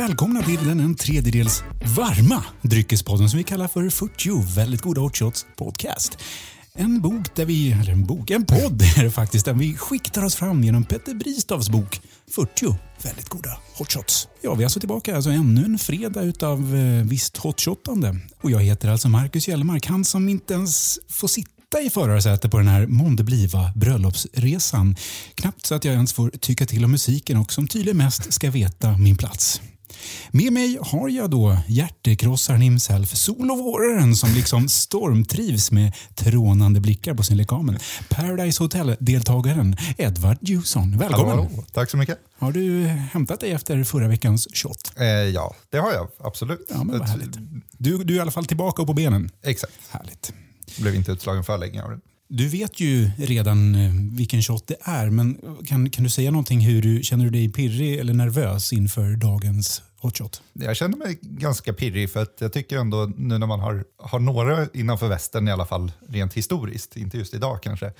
Välkomna till den en tredjedels varma dryckespodden som vi kallar för 40 väldigt goda hot shots podcast. En bok där vi, eller en bok, en podd är det faktiskt, där vi skiktar oss fram genom Petter Bristavs bok 40 väldigt goda hot shots. Ja, vi är alltså tillbaka, alltså ännu en fredag utav eh, visst hotshottande. Och jag heter alltså Marcus Hjelmark, han som inte ens får sitta i förarsätet på den här måndebliva bröllopsresan. Knappt så att jag ens får tycka till om musiken och som tydligen mest ska veta min plats. Med mig har jag då hjärtekrossaren himself, solovåraren som liksom stormtrivs med trånande blickar på sin lekamen. Paradise Hotel-deltagaren Edvard Jusson. Välkommen! Hallå. Tack så mycket. Har du hämtat dig efter förra veckans shot? Eh, ja, det har jag absolut. Ja, men vad härligt. Du, du är i alla fall tillbaka och på benen. Exakt. Härligt. Blev inte utslagen för länge av det. Du vet ju redan eh, vilken shot det är, men kan, kan du säga någonting hur du känner du dig pirrig eller nervös inför dagens hot shot? Jag känner mig ganska pirrig för att jag tycker ändå nu när man har, har några innanför västen i alla fall rent historiskt, inte just idag kanske,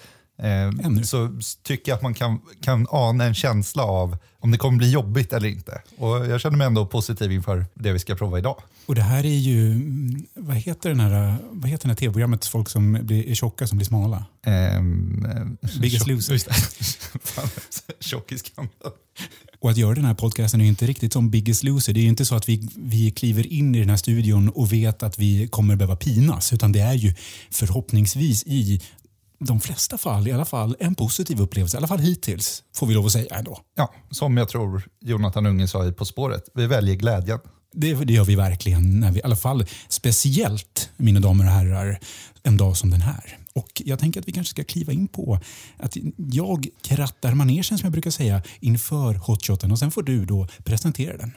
Ännu. eh, så tycker jag att man kan, kan ana en känsla av om det kommer bli jobbigt eller inte. Och jag känner mig ändå positiv inför det vi ska prova idag. Och det här är ju, mm, vad heter den här, vad heter den här tv-programmet, folk som blir, är tjocka som blir smala? Eh, Biggest tjock- Loser. det. Tjockiskanten. Och att göra den här podcasten är inte riktigt som Biggest Loser. Det är ju inte så att vi, vi kliver in i den här studion och vet att vi kommer behöva pinas. Utan det är ju förhoppningsvis i de flesta fall i alla fall en positiv upplevelse. I alla fall hittills, får vi lov att säga ändå. Ja, som jag tror Jonathan Unge sa i På spåret, vi väljer glädjen. Det, det gör vi verkligen. När vi, I alla fall speciellt, mina damer och herrar, en dag som den här. Och Jag tänker att vi kanske ska kliva in på att jag krattar manegen som jag brukar säga inför hotshoten och sen får du då presentera den.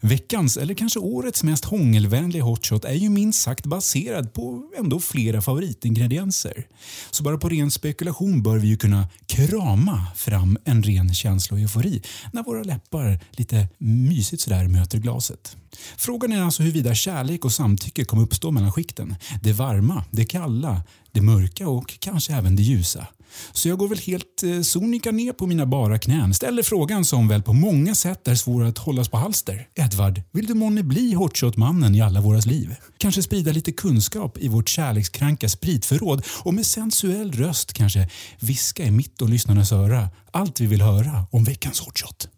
Veckans, eller kanske årets mest hångelvänliga hotshot är ju minst sagt baserad på ändå flera favoritingredienser. Så bara på ren spekulation bör vi ju kunna krama fram en ren känsla och eufori när våra läppar lite mysigt sådär möter glaset. Frågan är alltså huruvida kärlek och samtycke kommer uppstå mellan skikten. Det varma, det kalla, det mörka och kanske även det ljusa. Så jag går väl helt eh, sonika ner på mina bara knän, ställer frågan som väl på många sätt är svår att hållas på halster. Edvard, vill du månne bli hotshotmannen i alla våras liv? Kanske sprida lite kunskap i vårt kärlekskranka spritförråd och med sensuell röst kanske viska i mitt och lyssnarnas öra allt vi vill höra om veckans hotshot.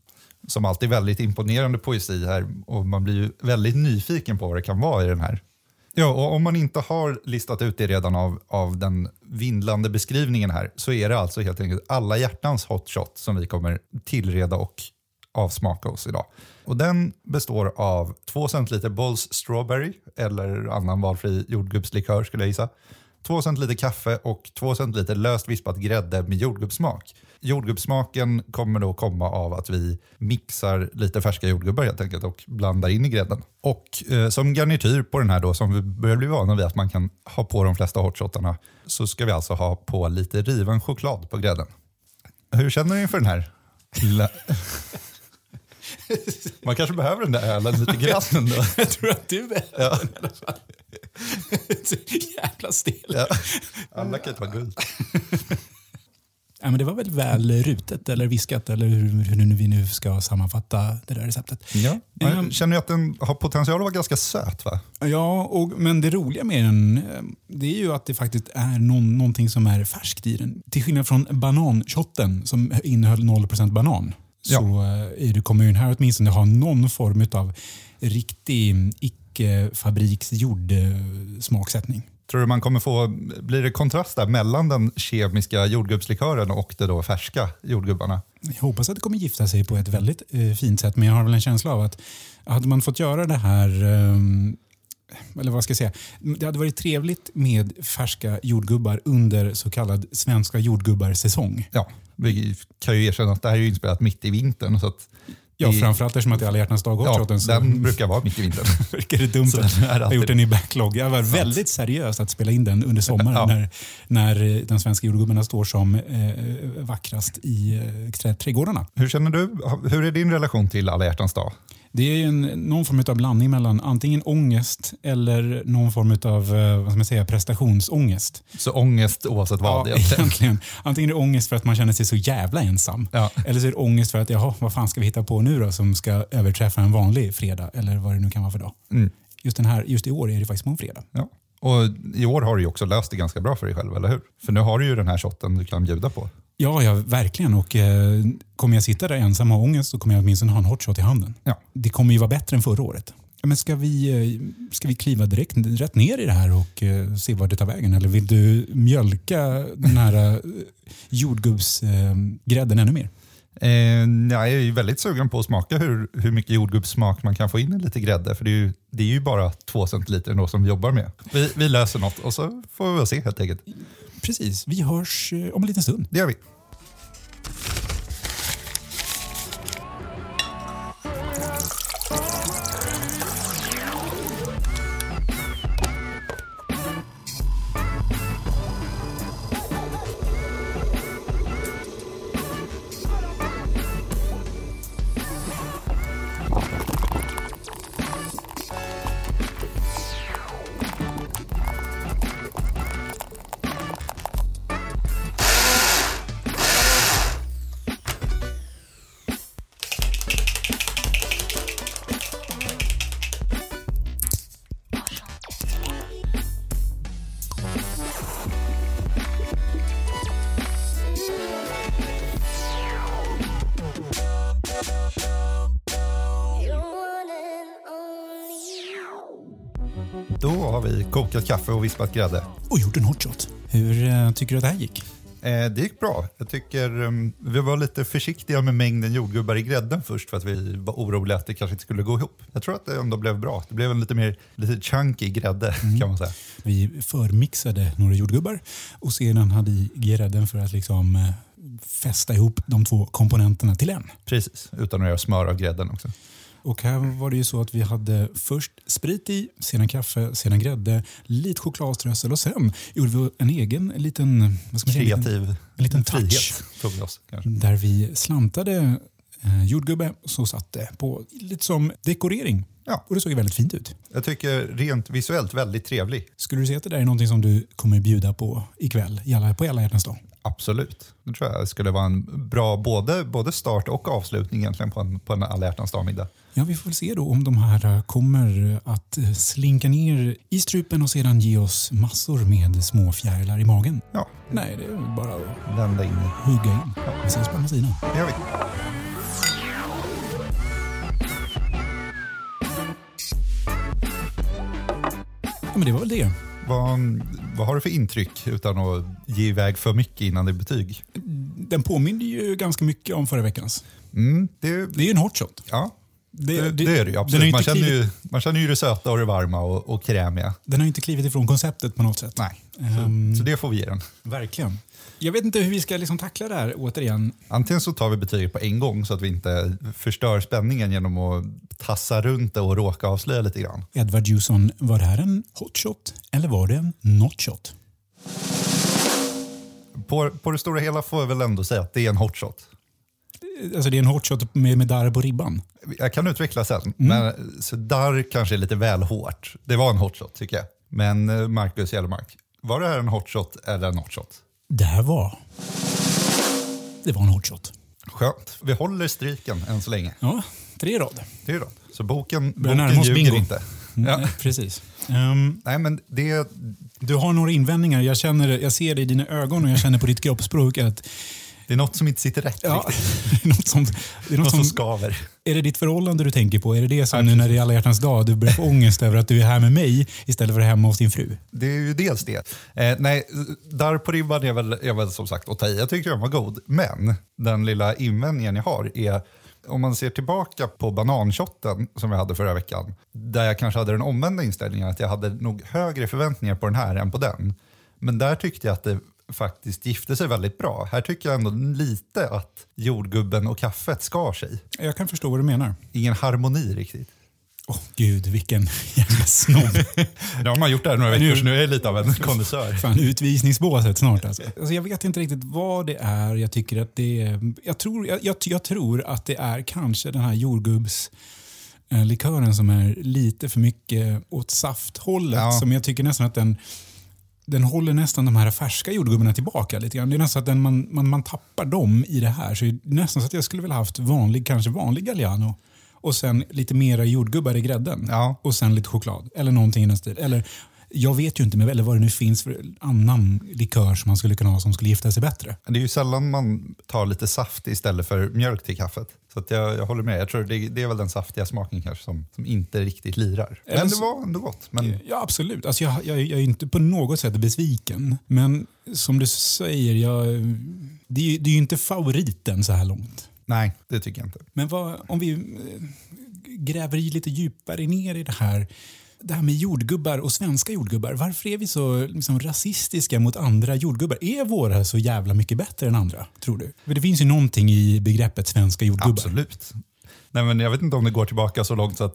Som alltid väldigt imponerande poesi här och man blir ju väldigt nyfiken på vad det kan vara i den här. Ja, och om man inte har listat ut det redan av, av den vindlande beskrivningen här så är det alltså helt enkelt alla hjärtans hot shot som vi kommer tillreda och avsmaka oss idag. Och den består av 2 centiliter Bolls Strawberry eller annan valfri jordgubbslikör skulle jag gissa. 2 centiliter kaffe och 2 centiliter löst vispat grädde med jordgubbssmak. Jordgubbssmaken kommer då komma av att vi mixar lite färska jordgubbar helt enkelt och blandar in i grädden. Och eh, som garnityr på den här då, som vi börjar bli vana vid att man kan ha på de flesta hotshotarna, så ska vi alltså ha på lite riven choklad på grädden. Hur känner du inför den här? Man kanske behöver den där ölen lite grann ändå. Jag tror att du är Ja. i alla fall. Jävla stel. Ja. Alla kan inte vara guld. Ja, men det var väl väl rutet eller viskat eller hur, hur nu vi nu ska sammanfatta det där receptet. Ja. Ehm. Jag känner ju att den har potential att vara ganska söt va? Ja, och, men det roliga med den eh, det är ju att det faktiskt är någon, någonting som är färskt i den. Till skillnad från bananshotten som innehöll 0% banan Ja. är det, kommer ju den här åtminstone ha någon form av riktig icke-fabriksgjord eh, smaksättning. Tror du man kommer få, blir det kontrast där mellan den kemiska jordgubbslikören och de då färska jordgubbarna? Jag hoppas att det kommer gifta sig på ett väldigt eh, fint sätt, men jag har väl en känsla av att hade man fått göra det här ehm, eller vad ska jag säga? Det hade varit trevligt med färska jordgubbar under så kallad svenska jordgubbar-säsong. Ja, vi kan ju erkänna att det här är inspelat mitt i vintern. Så att Ja, framförallt eftersom att det är alla hjärtans dag ja, hotshoten så den brukar vara mitt i vintern. verkar det dumt Så att den jag har gjort den i backlog. Jag var väldigt seriös att spela in den under sommaren Ja. när, när den svenska jordgubbarna står som eh, vackrast i eh, trä- trädgårdarna. Hur känner du? Hur är din relation till alla hjärtans dag? Det är en, någon form av blandning mellan antingen ångest eller någon form av eh, vad ska man säga, prestationsångest. Så ångest oavsett vad? Ja, egentligen. egentligen. Antingen är det ångest för att man känner sig så jävla ensam. Ja. Eller så är det ångest för att jaha, vad fan ska vi hitta på nu då som ska överträffa en vanlig fredag eller vad det nu kan vara för dag. Mm. Just, den här, just i år är det faktiskt på en fredag. Ja. Och I år har du ju också löst det ganska bra för dig själv, eller hur? För nu har du ju den här shotten du kan bjuda på. Ja, ja verkligen. Och eh, kommer jag sitta där ensam och ha ångest så kommer jag åtminstone ha en hot shot i handen. Ja. Det kommer ju vara bättre än förra året. Men ska, vi, eh, ska vi kliva direkt rätt ner i det här och eh, se vart det tar vägen? Eller vill du mjölka den här eh, jordgubbsgrädden ännu mer? Jag är ju väldigt sugen på att smaka hur, hur mycket jordgubbssmak man kan få in i lite grädde. För det är ju, det är ju bara två centiliter ändå som vi jobbar med. Vi, vi löser något och så får vi se helt enkelt. Precis, vi hörs eh, om en liten stund. Det gör vi. Kokat kaffe och vispat grädde. Och gjort en hot shot. Hur eh, tycker du att det här gick? Eh, det gick bra. Jag tycker um, vi var lite försiktiga med mängden jordgubbar i grädden först för att vi var oroliga att det kanske inte skulle gå ihop. Jag tror att det ändå blev bra. Det blev en lite mer lite chunky grädde kan man säga. Vi förmixade några jordgubbar och sedan hade i grädden för att liksom eh, fästa ihop de två komponenterna till en. Precis, utan att göra smör av grädden också. Och här var det ju så att vi hade först sprit i, sedan kaffe, sedan grädde, lite chokladströssel och sen gjorde vi en egen liten, vad ska man säga, en liten, Kreativ en liten frihet touch. vi oss. Kanske. där vi slantade eh, jordgubbe så satt på lite som dekorering. Ja. Och det såg väldigt fint ut. Jag tycker rent visuellt väldigt trevlig. Skulle du säga att det där är någonting som du kommer bjuda på ikväll på alla hjärtans dag? Absolut. Det tror jag skulle vara en bra både, både start och avslutning egentligen på en, på en alla hjärtans dag-middag. Ja, vi får väl se då om de här eh, kommer att slinka ner i strupen och sedan ge oss massor med små fjärilar i magen. Ja, Nej, det är väl bara att vända in hugga in. Vi ses på andra sidan. Det gör vi. Ja, men det var väl det. Vad, vad har du för intryck utan att ge iväg för mycket innan det är betyg? Den påminner ju ganska mycket om förra veckans. Mm, det, Det är ju en hot shot. ja, Det, det, det är det ju. Absolut. Man känner, ju, man känner ju det söta och det varma och, och krämiga. den har inte klivit ifrån konceptet på något sätt. Nej, Ehm. så, så det får vi ge den. Verkligen. Jag vet inte hur vi ska liksom tackla det här återigen. Antingen så tar vi betyget på en gång så att vi inte förstör spänningen genom att tassa runt det och råka avslöja lite grann. Edward Jusson, var det här en hot shot eller var det en not shot? På, på det stora hela får jag väl ändå säga att det är en hot shot. Alltså det är en hot shot med, med darr på ribban. Jag kan utveckla sen, men så där kanske är lite väl hårt. Det var en hot shot tycker jag. Men eh, Marcus Gällemark, var det här en hot shot eller en not shot? Det här var... Det var en hot shot. Skönt. Vi håller stryken än så länge. Ja, tre rad. Är bra. Så boken, boken ljuger bingo. inte. Ja. Ja. Precis. Ehm, Nej, men det, du har några invändningar. Jag, känner, jag ser det i dina ögon och jag känner på ditt kroppsspråk att det är något som inte sitter rätt ja, riktigt. det är något som, det är något Något som som, skaver. är det ditt förhållande du tänker på? Är det det som Ja, nu när det är alla hjärtans dag du börjar få ångest över att du är här med mig istället för hemma hos din fru? Det är ju dels det. Eh, nej, där på ribban är väl, är väl som sagt att ta i. Jag tycker den var god. Men den lilla invändningen jag har är om man ser tillbaka på bananshotten som jag hade förra veckan. Där jag kanske hade den omvända inställningen att jag hade nog högre förväntningar på den här än på den. Men där tyckte jag att det faktiskt gifte sig väldigt bra. Här tycker jag ändå lite att jordgubben och kaffet skar sig. Jag kan förstå vad du menar. Ingen harmoni riktigt. Åh gud, vilken jävla snobb. Nu har man gjort det här några veckor så nu är jag lite av en kondensör. Fan, utvisningsbåset snart alltså. alltså. Jag vet inte riktigt vad det är. Jag tycker att det är... Jag tror, jag, jag, jag tror att det är kanske den här jordgubbs... eh, likören som är lite för mycket åt safthållet. Ja. Som jag tycker nästan att den, den håller nästan de här färska jordgubbarna tillbaka lite grann. Det är nästan att den, man, man, man tappar dem i det här. Så det är nästan så att jag skulle vilja haft vanlig, kanske vanlig Galliano och sen lite mera jordgubbar i grädden. Ja. Och sen lite choklad. Eller någonting i den stilen. Eller, jag vet ju inte, men eller vad det nu finns för annan likör som man skulle kunna ha som skulle gifta sig bättre. Det är ju sällan man tar lite saft istället för mjölk till kaffet. Så jag, jag håller med. Jag tror det, det är väl den saftiga smaken kanske som, som inte riktigt lirar. Men det var ändå gott. Men Ja, absolut. Alltså jag, jag, jag är inte på något sätt besviken. Men som du säger, jag, det, är, det är ju inte favoriten så här långt. nej, det tycker jag inte. Men vad, om vi eh, gräver i lite djupare ner i det här. Det här med jordgubbar och svenska jordgubbar. Varför är vi så liksom, rasistiska mot andra jordgubbar? Är våra så jävla mycket bättre än andra, tror du? För det finns ju någonting i begreppet svenska jordgubbar. Absolut. Nej, men jag vet inte om det går tillbaka så långt så att,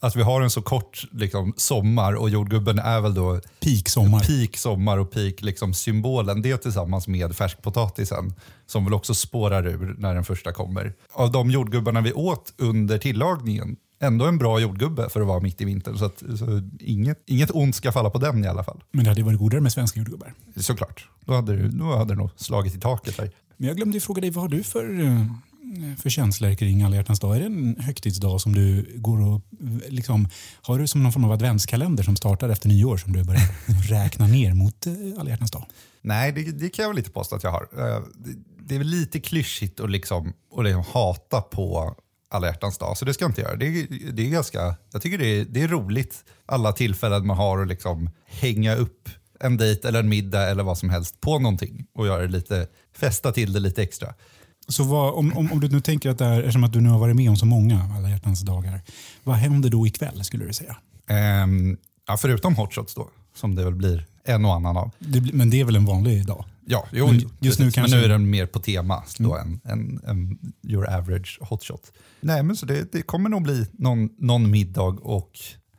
att vi har en så kort liksom, sommar och jordgubben är väl då Peak sommar. peak sommar och peak liksom, symbolen. Det tillsammans med färskpotatisen som väl också spårar ur när den första kommer. Av de jordgubbarna vi åt under tillagningen, ändå en bra jordgubbe för att vara mitt i vintern. Så, att, så inget, inget ont ska falla på den i alla fall. Men det hade varit godare med svenska jordgubbar. Såklart. Då hade, det- då hade det nog slagit i taket där. Men jag glömde fråga dig, vad har du för, eh, för känslor kring alla hjärtans dag? Är det en högtidsdag som du går och liksom, har du som någon form av adventskalender som startar efter nyår som du börjar räkna ner mot eh, alla hjärtans dag? Nej, det, det kan jag väl lite påstå att jag har. Eh, Det, det är väl lite klyschigt att, liksom, att liksom hata på alla hjärtans dag, så det ska jag inte göra. Det, är- det är ganska, jag tycker det är, det är roligt alla tillfällen man har att liksom hänga upp en dejt eller en middag eller vad som helst på någonting och göra det lite, fästa till det lite extra. Så vad, om, om, om du nu tänker att det är, eftersom att du nu har varit med om så många alla hjärtans dagar, vad händer då ikväll skulle du säga? Ehm, ja, förutom hot shots då, som det väl blir en och annan av. Det, men det är väl en vanlig dag? Ja, jo, Men just nu men kanske- nu är den mer på tema då än, än, än your average hotshot. Nej, men så det, det kommer nog bli någon, någon middag och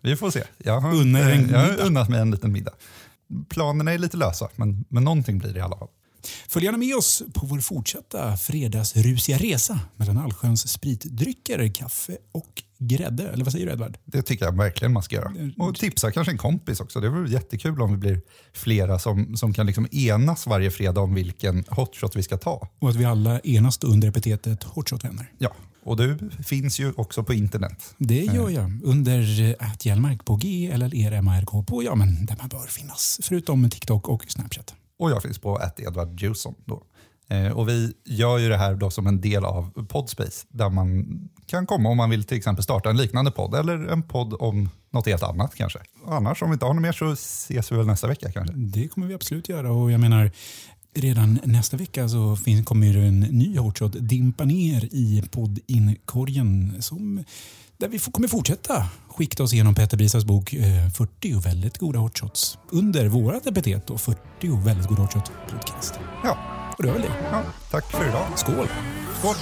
vi får se. Jag har, Unna er en jag har unnat mig en liten middag. Planerna är lite lösa, men, men någonting blir det i alla fall. Följ gärna med oss på vår fortsatta fredagsrusiga resa mellan allsköns spritdrycker, kaffe och grädde. Eller vad säger du Edvard? Det tycker jag verkligen man ska göra. Och tipsa kanske en kompis också. Det vore jättekul om vi blir flera som, som kan liksom enas varje fredag om vilken hotshot vi ska ta. Och att vi alla enas under epitetet Hotshotvänner. Ja, och du finns ju också på internet. Det gör jag under att Hjelmark på G eller ERMARK på ja, men där man bör finnas. Förutom TikTok och Snapchat. Och jag finns på att Edward Jewson. Då. Eh, och vi gör ju det här då som en del av Podspace där man kan komma om man vill till exempel starta en liknande podd eller en podd om något helt annat kanske. Annars om vi inte har något mer så ses vi väl nästa vecka kanske. Det kommer vi absolut göra och jag menar redan nästa vecka så finns, kommer ju en ny hotshot dimpa ner i poddinkorgen som där vi kommer fortsätta skikta oss igenom Petter Brisas bok eh, 40 väldigt goda hotshots under vårat epitet då 40 väldigt goda hotshots podcast. Ja, Och det var väl det. ja tack för idag. Skål! Skål!